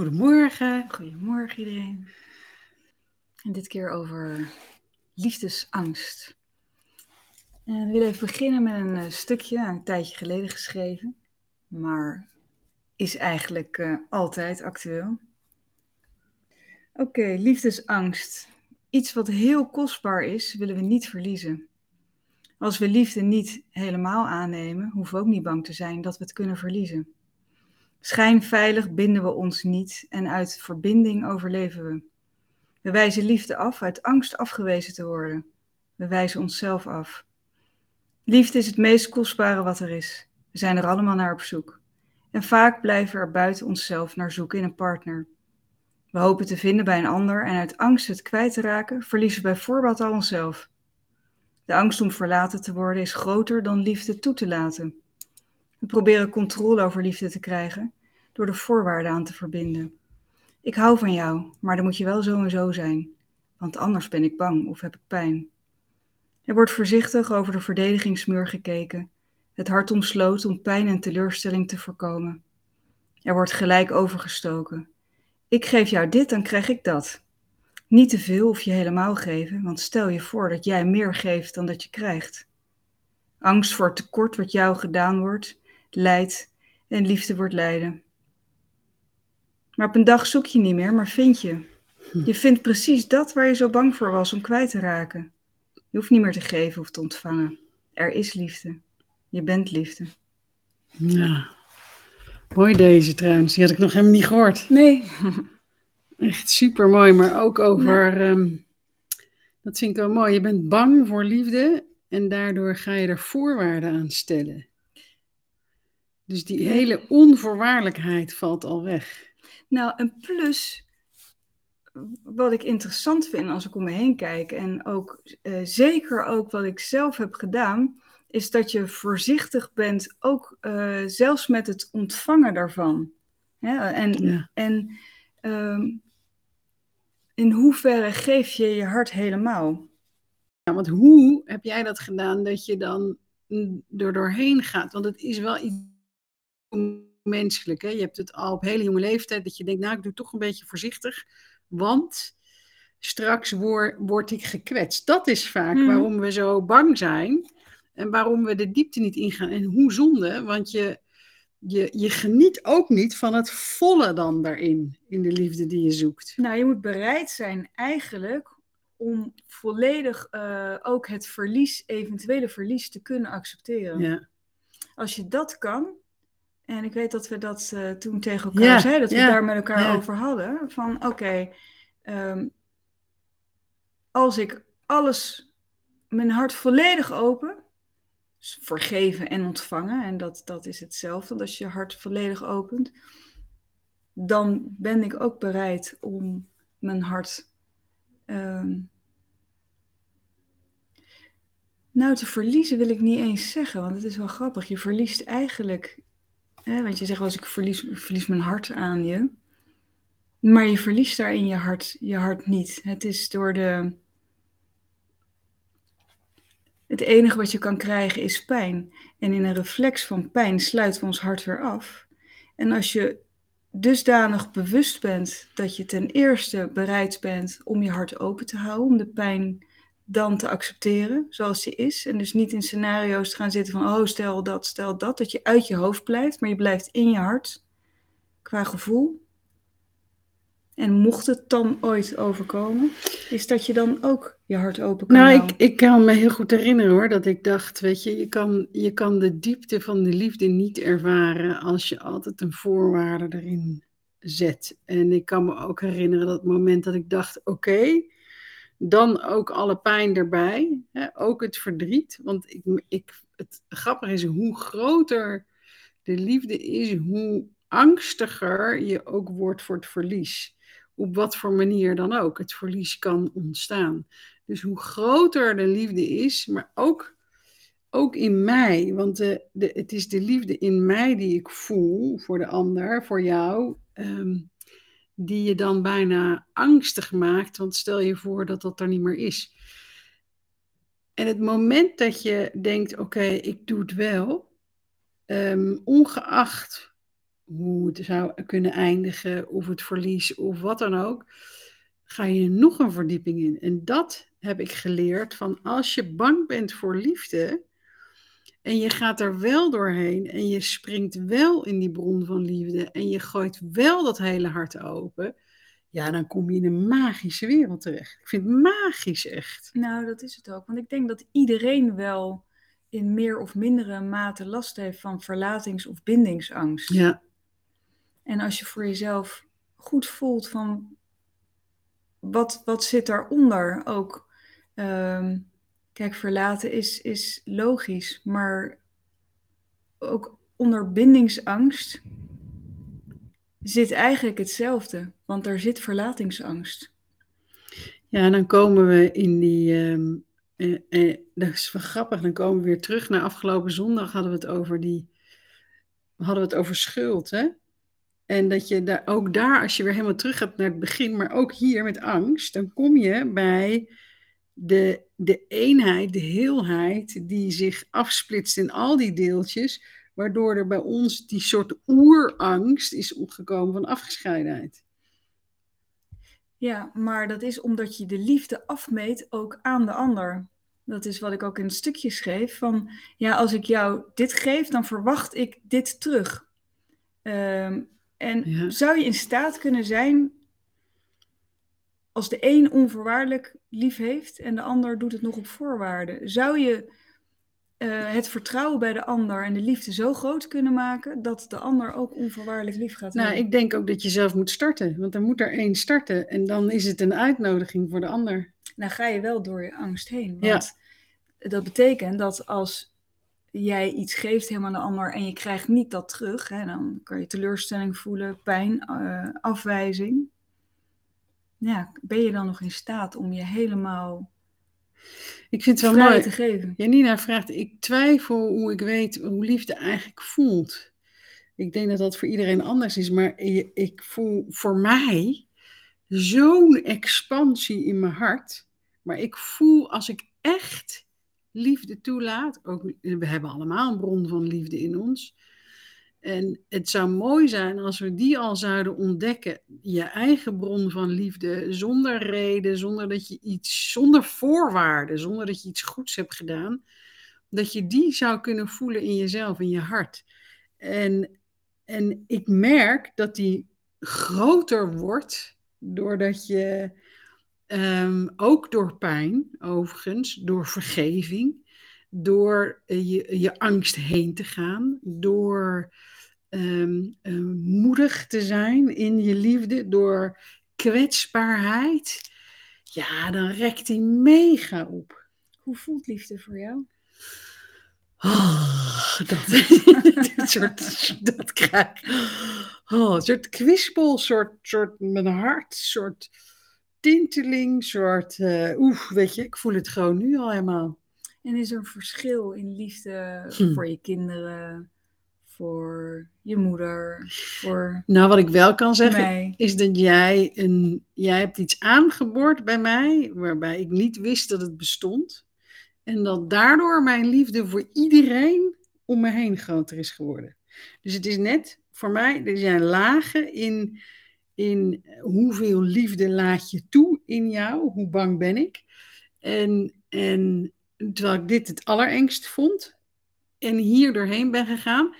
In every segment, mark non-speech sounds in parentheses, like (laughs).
Goedemorgen. Goedemorgen iedereen. En dit keer over liefdesangst. En we willen even beginnen met een eh, stukje, een tijdje geleden geschreven, maar is eigenlijk uh, altijd actueel. Oké, liefdesangst. Iets wat heel kostbaar is, willen we niet verliezen. Als we liefde niet helemaal aannemen, hoeven we ook niet bang te zijn dat we het kunnen verliezen. Schijnveilig binden we ons niet en uit verbinding overleven we. We wijzen liefde af uit angst afgewezen te worden. We wijzen onszelf af. Liefde is het meest kostbare wat er is. We zijn er allemaal naar op zoek. En vaak blijven we er buiten onszelf naar zoeken in een partner. We hopen te vinden bij een ander en uit angst het kwijt te raken, verliezen we bijvoorbeeld al onszelf. De angst om verlaten te worden is groter dan liefde toe te laten. We proberen controle over liefde te krijgen door de voorwaarden aan te verbinden. Ik hou van jou, maar dan moet je wel zo en zo zijn, want anders ben ik bang of heb ik pijn. Er wordt voorzichtig over de verdedigingsmuur gekeken, het hart omsloten om pijn en teleurstelling te voorkomen. Er wordt gelijk overgestoken. Ik geef jou dit, dan krijg ik dat. Niet te veel of je helemaal geven, want stel je voor dat jij meer geeft dan dat je krijgt. Angst voor het tekort wat jou gedaan wordt, leidt en liefde wordt lijden. Maar op een dag zoek je niet meer, maar vind je. Hm. Je vindt precies dat waar je zo bang voor was om kwijt te raken. Je hoeft niet meer te geven of te ontvangen. Er is liefde. Je bent liefde. Ja. Mooi deze trouwens. Die had ik nog helemaal niet gehoord. Nee. (laughs) Echt super mooi, maar ook over. Ehm, dat vind ik wel mooi. Je bent bang voor liefde en daardoor ga je er voorwaarden aan stellen. Dus die hele onvoorwaardelijkheid valt al weg. Nou, en plus, wat ik interessant vind als ik om me heen kijk, en ook uh, zeker ook wat ik zelf heb gedaan, is dat je voorzichtig bent, ook uh, zelfs met het ontvangen daarvan. Ja, en ja. en um, in hoeverre geef je je hart helemaal? Ja, want hoe heb jij dat gedaan dat je dan er doorheen gaat? Want het is wel iets menselijk. Hè? Je hebt het al op hele jonge leeftijd dat je denkt, nou ik doe toch een beetje voorzichtig, want straks word, word ik gekwetst. Dat is vaak mhm. waarom we zo bang zijn en waarom we de diepte niet ingaan. En hoe zonde, want je, je, je geniet ook niet van het volle dan daarin, in de liefde die je zoekt. Nou, je moet bereid zijn eigenlijk om volledig uh, ook het verlies, eventuele verlies te kunnen accepteren. Ja. Als je dat kan, en ik weet dat we dat uh, toen tegen elkaar zeiden, dat we daar met elkaar over hadden. Van oké, ehm, als ik alles, mijn hart volledig open, vergeven en ontvangen, en dat, dat is hetzelfde als je hart volledig opent, dan ben ik ook bereid om mijn hart um, nou te verliezen wil ik niet eens zeggen, want het is wel grappig. Je verliest eigenlijk Want je zegt wel eens, ik verlies, verlies mijn hart aan je. Maar je verliest daarin je hart, je hart niet. Het is door de. Het enige wat je kan krijgen is pijn. En in een reflex van pijn sluiten we ons hart weer af. En als je dusdanig bewust bent dat je ten eerste bereid bent om je hart open te houden, om de pijn dan te accepteren zoals die is. En dus niet in scenario's te gaan zitten van, oh stel dat, stel dat, dat je uit je hoofd blijft, maar je blijft in je hart qua gevoel. En mocht het dan ooit overkomen, is dat je dan ook je hart open kan Nou, ik, ik kan me heel goed herinneren hoor, dat ik dacht, weet je, je kan, je kan de diepte van de liefde niet ervaren als je altijd een voorwaarde erin zet. En ik kan me ook herinneren dat moment dat ik dacht, oké, dan ook alle pijn erbij, hè, ook het verdriet. Want ik, ik, het grappige is, hoe groter de liefde is, hoe angstiger je ook wordt voor het verlies. Op wat voor manier dan ook het verlies kan ontstaan. Dus hoe groter de liefde is, maar ook, ook in mij, want de, de, het is de liefde in mij die ik voel voor de ander, voor jou. Ehm, die je dan bijna angstig maakt, want stel je voor dat dat er niet meer is. En het moment dat je denkt, oké, ik doe het wel, um, ongeacht hoe het zou kunnen eindigen, of het verlies, of wat dan ook, ga je nog een verdieping in. En dat heb ik geleerd van als je bang bent voor liefde en je gaat er wel doorheen en je springt wel in die bron van liefde en je gooit wel dat hele hart open, ja, dan kom je in een magische wereld terecht. Ik vind het magisch echt. Nou, dat is het ook. Want ik denk dat iedereen wel in meer of mindere mate last heeft van verlatings- of bindingsangst. Ja. En als je voor jezelf goed voelt van wat, wat zit daaronder ook. Ehm, kijk, verlaten is, is logisch, maar ook onder bindingsangst zit eigenlijk hetzelfde, want er zit verlatingsangst. Ja, dan komen we in die. ehm, eh, eh, dat is wel grappig, dan komen we weer terug naar afgelopen zondag hadden we het over die. Hadden we het over schuld, hè? En dat je daar, ook daar, als je weer helemaal terug gaat naar het begin, maar ook hier met angst, dan kom je bij de, de eenheid, de heelheid, die zich afsplitst in al die deeltjes, waardoor er bij ons die soort oerangst is opgekomen van afgescheidenheid. Ja, maar dat is omdat je de liefde afmeet ook aan de ander. Dat is wat ik ook in het stukje schreef. Van ja, als ik jou dit geef, dan verwacht ik dit terug. Ehm, en Ja. zou je in staat kunnen zijn als de een onvoorwaardelijk lief heeft en de ander doet het nog op voorwaarden? Zou je eh, het vertrouwen bij de ander en de liefde zo groot kunnen maken dat de ander ook onvoorwaardelijk lief gaat Nou, hebben? ik denk ook dat je zelf moet starten, want er moet er één starten en dan is het een uitnodiging voor de ander. Nou ga je wel door je angst heen. Ja. Want dat betekent dat als jij iets geeft helemaal aan de ander en je krijgt niet dat terug, hè, dan kan je teleurstelling voelen, pijn, eh, afwijzing. Ja, ben je dan nog in staat om je helemaal Ik vind het wel mooi. te geven? Janina vraagt, ik twijfel hoe ik weet hoe liefde eigenlijk voelt. Ik denk dat dat voor iedereen anders is, maar ik voel voor mij zo'n expansie in mijn hart. Maar ik voel als ik echt liefde toelaat, ook, we hebben allemaal een bron van liefde in ons. En het zou mooi zijn als we die al zouden ontdekken, je eigen bron van liefde, zonder reden, zonder dat je iets, zonder voorwaarden, zonder dat je iets goeds hebt gedaan, dat je die zou kunnen voelen in jezelf, in je hart. En, en ik merk dat die groter wordt doordat je ehm, ook door pijn, overigens, door vergeving, door eh, je, je angst heen te gaan, door ehm, eh, moedig te zijn in je liefde, door kwetsbaarheid. Ja, dan rekt die mega op. Hoe voelt liefde voor jou? Oh, dat, (laughs) soort, dat krijg oh, een soort kwispel, soort, soort met een hart, soort tinteling, soort, eh oeh, weet je, ik voel het gewoon nu al helemaal. En is er een verschil in liefde Hm. voor je kinderen, voor je moeder, voor Nou, wat ik wel kan zeggen, mij? is dat jij, een, jij hebt iets aangeboord bij mij, waarbij ik niet wist dat het bestond. En dat daardoor mijn liefde voor iedereen om me heen groter is geworden. Dus het is net voor mij, er zijn lagen in, in hoeveel liefde laat je toe in jou, hoe bang ben ik. En, en terwijl ik dit het allerengst vond en hier doorheen ben gegaan,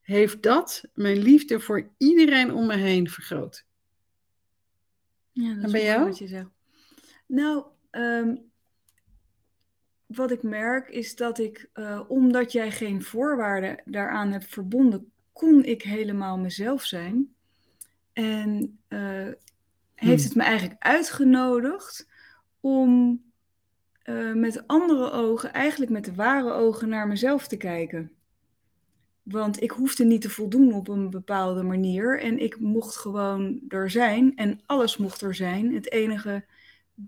heeft dat mijn liefde voor iedereen om me heen vergroot. Ja, dat En bij jou? wat je zegt. Nou, ehm, wat ik merk is dat ik, eh, omdat jij geen voorwaarden daaraan hebt verbonden, kon ik helemaal mezelf zijn. En eh, heeft Hmm. het me eigenlijk uitgenodigd om eh, met andere ogen, eigenlijk met de ware ogen, naar mezelf te kijken. Want ik hoefde niet te voldoen op een bepaalde manier. En ik mocht gewoon er zijn. En alles mocht er zijn. Het enige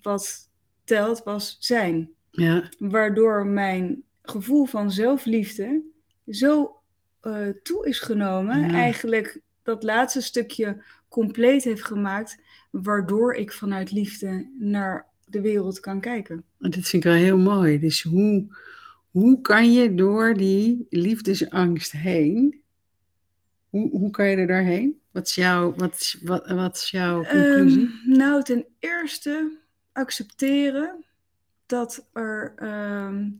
wat telt was zijn. Ja, Waardoor mijn gevoel van zelfliefde zo eh, toe is genomen. Ja. Eigenlijk dat laatste stukje compleet heeft gemaakt. Waardoor ik vanuit liefde naar de wereld kan kijken. en dat vind ik wel heel mooi. Dus hoe, hoe kan je door die liefdesangst heen, Hoe, hoe kan je er doorheen? Wat is, jouw, wat, is- wat, wat is jouw conclusie? Ehm, nou, ten eerste accepteren dat er ehm,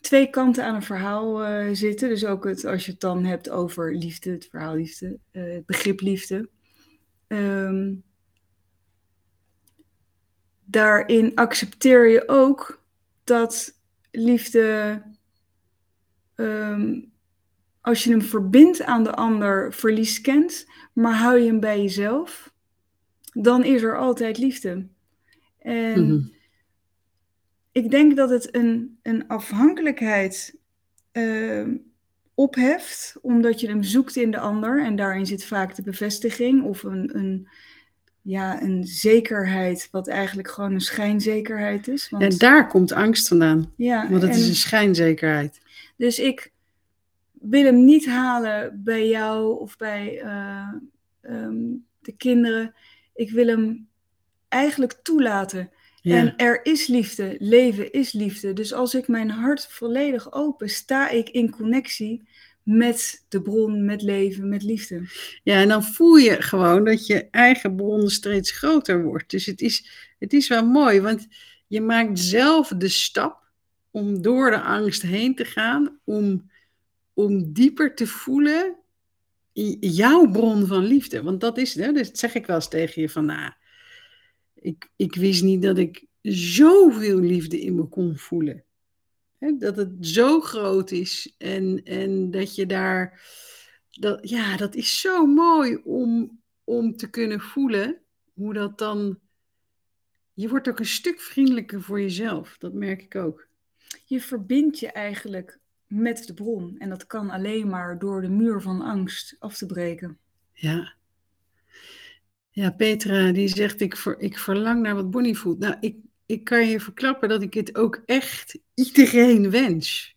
twee kanten aan een verhaal eh, zitten. Dus ook het, als je het dan hebt over liefde, het verhaal liefde, eh, het begrip liefde. Ehm, daarin accepteer je ook dat liefde, ehm, als je hem verbindt aan de ander, verlies kent, maar hou je hem bij jezelf, dan is er altijd liefde. En Mhm. ik denk dat het een, een afhankelijkheid ehm, opheft, omdat je hem zoekt in de ander. En daarin zit vaak de bevestiging of een, een, ja, een zekerheid, wat eigenlijk gewoon een schijnzekerheid is. Want, En daar komt angst vandaan. ja, Want het is en- een schijnzekerheid. Dus ik wil hem niet halen bij jou of bij eh, ehm, de kinderen. Ik wil hem eigenlijk toelaten. Ja. En er is liefde, leven is liefde. Dus als ik mijn hart volledig open, sta ik in connectie met de bron, met leven, met liefde. ja, en dan voel je gewoon dat je eigen bron steeds groter wordt. Dus het is, het is wel mooi, want je maakt zelf de stap om door de angst heen te gaan, om, om dieper te voelen jouw bron van liefde. Want dat is, hè, dat zeg ik wel eens tegen je van, nou, ik, ik wist niet dat ik zoveel liefde in me kon voelen. Dat het zo groot is en, en dat je daar, dat, ja, dat is zo mooi om, om te kunnen voelen hoe dat dan, je wordt ook een stuk vriendelijker voor jezelf, dat merk ik ook. Je verbindt je eigenlijk met de bron. En dat kan alleen maar door de muur van angst af te breken. Ja. Ja, Petra die zegt, ik, ver, ik verlang naar wat Bonnie voelt. Nou, ik, ik kan je verklappen dat ik het ook echt iedereen wens.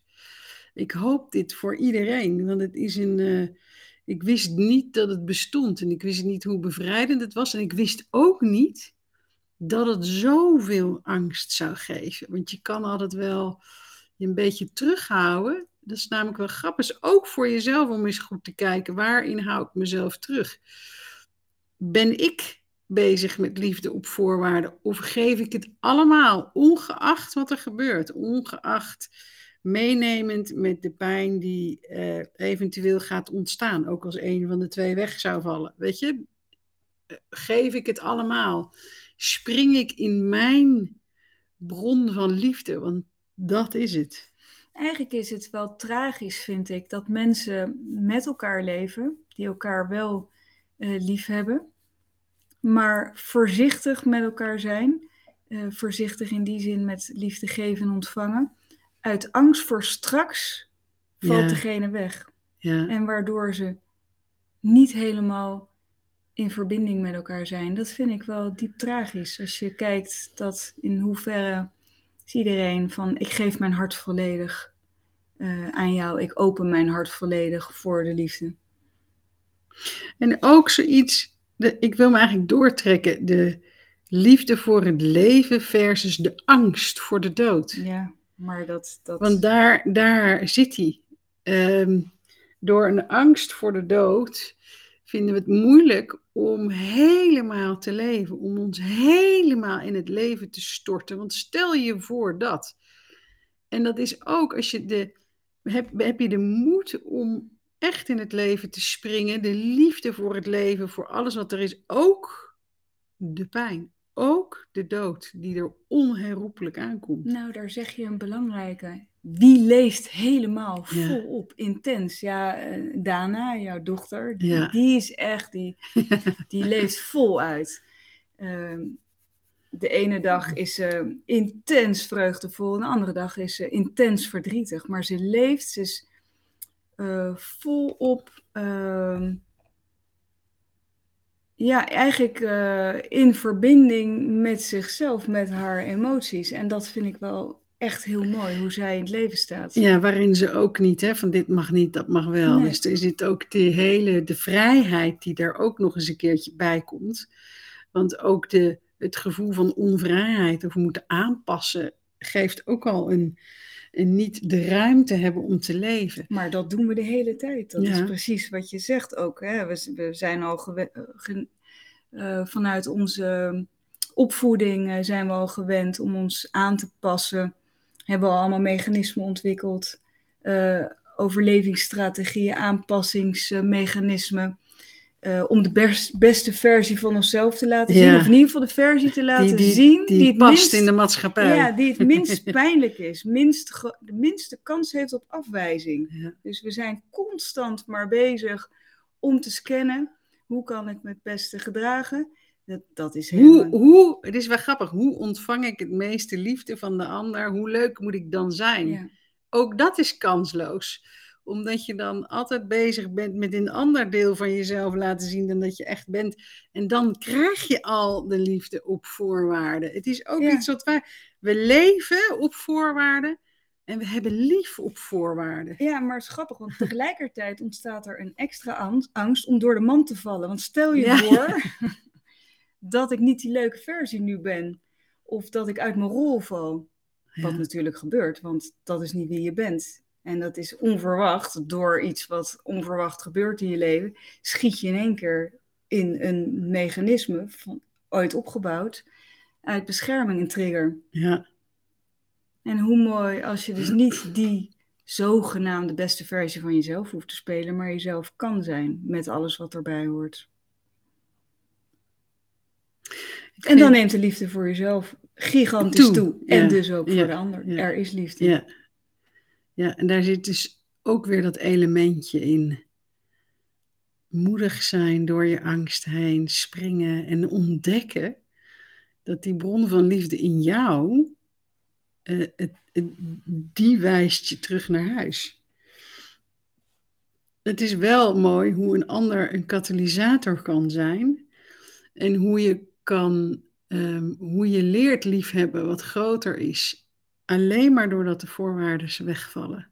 Ik hoop dit voor iedereen, want het is een... eh, ik wist niet dat het bestond en ik wist niet hoe bevrijdend het was. En ik wist ook niet dat het zoveel angst zou geven. Want je kan altijd wel je een beetje terughouden. Dat is namelijk wel grappig. Is ook voor jezelf om eens goed te kijken, waarin hou ik mezelf terug? Ben ik bezig met liefde op voorwaarden of geef ik het allemaal, ongeacht wat er gebeurt, ongeacht meenemend met de pijn die eh, eventueel gaat ontstaan, ook als een van de twee weg zou vallen. Weet je, geef ik het allemaal? Spring ik in mijn bron van liefde? Want dat is het. Eigenlijk is het wel tragisch, vind ik, dat mensen met elkaar leven, die elkaar wel eh, lief hebben, maar voorzichtig met elkaar zijn. eh, voorzichtig in die zin met liefde geven en ontvangen. Uit angst voor straks valt Ja. degene weg. Ja. En waardoor ze niet helemaal in verbinding met elkaar zijn. Dat vind ik wel diep tragisch. Als je kijkt dat in hoeverre is iedereen van ik geef mijn hart volledig eh, aan jou. Ik open mijn hart volledig voor de liefde. En ook zoiets, de, ik wil me eigenlijk doortrekken, de liefde voor het leven versus de angst voor de dood. Ja, maar dat... dat... Want daar, daar zit hij. Ehm, door een angst voor de dood vinden we het moeilijk om helemaal te leven, om ons helemaal in het leven te storten. Want stel je voor dat. En dat is ook als je de. Heb, heb je de moed om echt in het leven te springen, de liefde voor het leven, voor alles wat er is, ook de pijn, ook de dood, die er onherroepelijk aankomt. Nou, daar zeg je een belangrijke. Wie leeft helemaal Ja. volop, intens? Ja, eh, Dana, jouw dochter, die, Ja. die is echt, die, die leeft voluit. Ehm, de ene dag is ze intens vreugdevol, en de andere dag is ze intens verdrietig. Maar ze leeft, ze is eh, volop, ehm, ja, eigenlijk eh, in verbinding met zichzelf, met haar emoties. En dat vind ik wel echt heel mooi, hoe zij in het leven staat. Ja, waarin ze ook niet, hè, van dit mag niet, dat mag wel. Nee. Dus er zit ook de hele, de vrijheid die daar ook nog eens een keertje bij komt. Want ook de, het gevoel van onvrijheid of moeten aanpassen, geeft ook al een, En niet de ruimte hebben om te leven. Maar dat doen we de hele tijd. Dat Ja. is precies wat je zegt ook. Hè? We, we zijn al eh, vanuit onze opvoeding eh, zijn we al gewend om ons aan te passen. Hebben we al allemaal mechanismen ontwikkeld. overlevingsstrategieën, aanpassingsmechanismen. Eh, om de best- beste versie van onszelf te laten zien. Ja. Of in ieder geval de versie te laten Die, die, zien die, het past minst in de maatschappij. ja, die het minst (laughs) pijnlijk is, minst de minste kans heeft op afwijzing. Ja. Dus we zijn constant maar bezig om te scannen. Hoe kan ik me het beste gedragen? Dat, dat is Hoe, helemaal... hoe, het is wel grappig, hoe ontvang ik het meeste liefde van de ander? Hoe leuk moet ik dan zijn? Ja. Ook dat is kansloos. Omdat je dan altijd bezig bent met een ander deel van jezelf laten zien dan dat je echt bent. En dan krijg je al de liefde op voorwaarden. Het is ook Ja. iets wat wij. We leven op voorwaarden en we hebben lief op voorwaarden. ja, maar het is grappig, want tegelijkertijd ontstaat er een extra ang- angst om door de man te vallen. Want stel je Ja. voor (laughs) dat ik niet die leuke versie nu ben. Of dat ik uit mijn rol val. Wat Ja. natuurlijk gebeurt, want dat is niet wie je bent. En dat is onverwacht, door iets wat onverwacht gebeurt in je leven, schiet je in één keer in een mechanisme, van, ooit opgebouwd, uit bescherming een trigger. Ja. En hoe mooi als je dus niet die zogenaamde beste versie van jezelf hoeft te spelen, maar jezelf kan zijn met alles wat erbij hoort. En dan neemt de liefde voor jezelf gigantisch Toe, toe. En dus ook ja, voor de ander. ja, Er is liefde. Ja. Ja, en daar zit dus ook weer dat elementje in. Moedig zijn door je angst heen, springen en ontdekken dat die bron van liefde in jou, eh, het, die wijst je terug naar huis. Het is wel mooi hoe een ander een katalysator kan zijn en hoe je kan, ehm, hoe je leert liefhebben wat groter is, alleen maar doordat de voorwaarden wegvallen.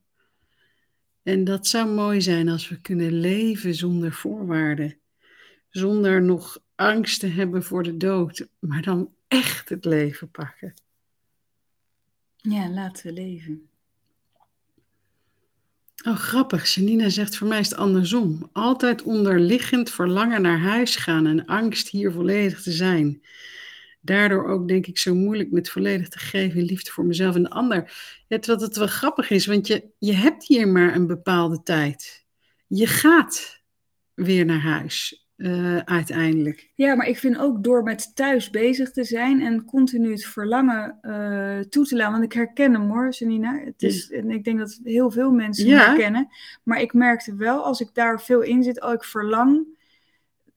En dat zou mooi zijn als we kunnen leven zonder voorwaarden, zonder nog angst te hebben voor de dood, maar dan echt het leven pakken. Ja, laten we leven. Oh, grappig. Janina zegt, voor mij is het andersom. Altijd onderliggend verlangen naar huis gaan en angst hier volledig te zijn. Daardoor ook, denk ik, zo moeilijk met volledig te geven liefde voor mezelf en de ander. Ja, terwijl het wel grappig is, want je, je hebt hier maar een bepaalde tijd. Je gaat weer naar huis, eh, uiteindelijk. Ja, maar ik vind ook door met thuis bezig te zijn en continu het verlangen eh, toe te laten. Want ik herken hem hoor, Janina. Het is, en ik denk dat heel veel mensen hem Ja. herkennen. Maar ik merkte wel, als ik daar veel in zit, oh, ik verlang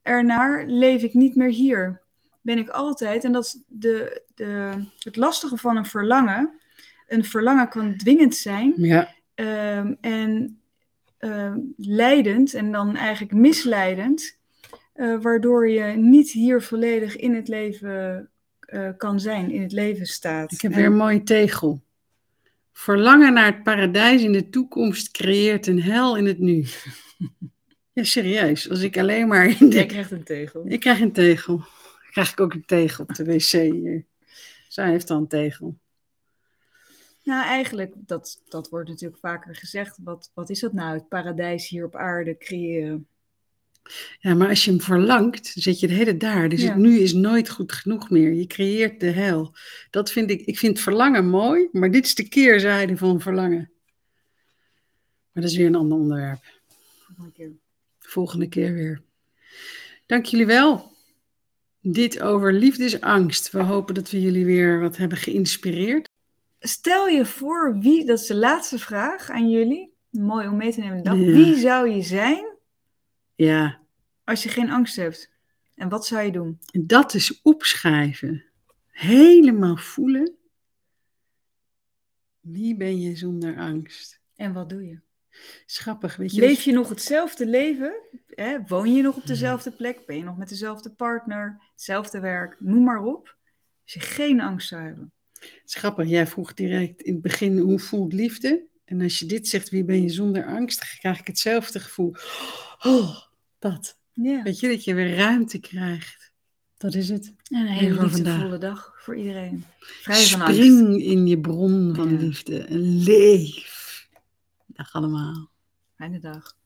ernaar, leef ik niet meer hier. Ben ik altijd. En dat is de, de, het lastige van een verlangen. Een verlangen kan dwingend zijn. Ja, Ehm, en ehm, leidend en dan eigenlijk misleidend, eh, waardoor je niet hier volledig in het leven eh, kan zijn, in het leven staat. ik heb En- weer een mooie tegel. Verlangen naar het paradijs in de toekomst creëert een hel in het nu. (laughs) Ja, serieus. Als ik alleen maar in de Jij krijgt een tegel. Ik krijg een tegel. Krijg ik ook een tegel op de wc hier. Zij heeft dan een tegel. Nou, eigenlijk, dat, dat wordt natuurlijk vaker gezegd. Wat, wat is dat nou, het paradijs hier op aarde creëren? Ja, maar als je hem verlangt, zit je de hele daar. Dus Ja. het nu is nooit goed genoeg meer. Je creëert de hel. Dat vind ik, ik vind verlangen mooi, maar dit is de keerzijde van verlangen. Maar dat is weer een ander onderwerp. Volgende keer. Volgende keer weer. Dank jullie wel. Dit over liefdesangst. We hopen dat we jullie weer wat hebben geïnspireerd. Stel je voor, wie, dat is de laatste vraag aan jullie. Mooi om mee te nemen. dag. Ja. Wie zou je zijn Ja, als je geen angst hebt? En wat zou je doen? dat is opschrijven. Helemaal voelen. Wie ben je zonder angst? En wat doe je? Schappig, weet je. Leef je nog hetzelfde leven? Hè? Woon je nog op dezelfde plek? Ben je nog met dezelfde partner? Hetzelfde werk? Noem maar op. Als je geen angst zou hebben. Schappig, jij vroeg direct in het begin hoe voelt liefde? En als je dit zegt, wie ben je zonder angst? Krijg ik hetzelfde gevoel. Oh, dat. Ja. Weet je, dat je weer ruimte krijgt. Dat is het. En een hele liefdevolle dag voor iedereen. Vrij van angst. Spring in je bron van Ja. liefde en leef. Dag allemaal. Fijne dag.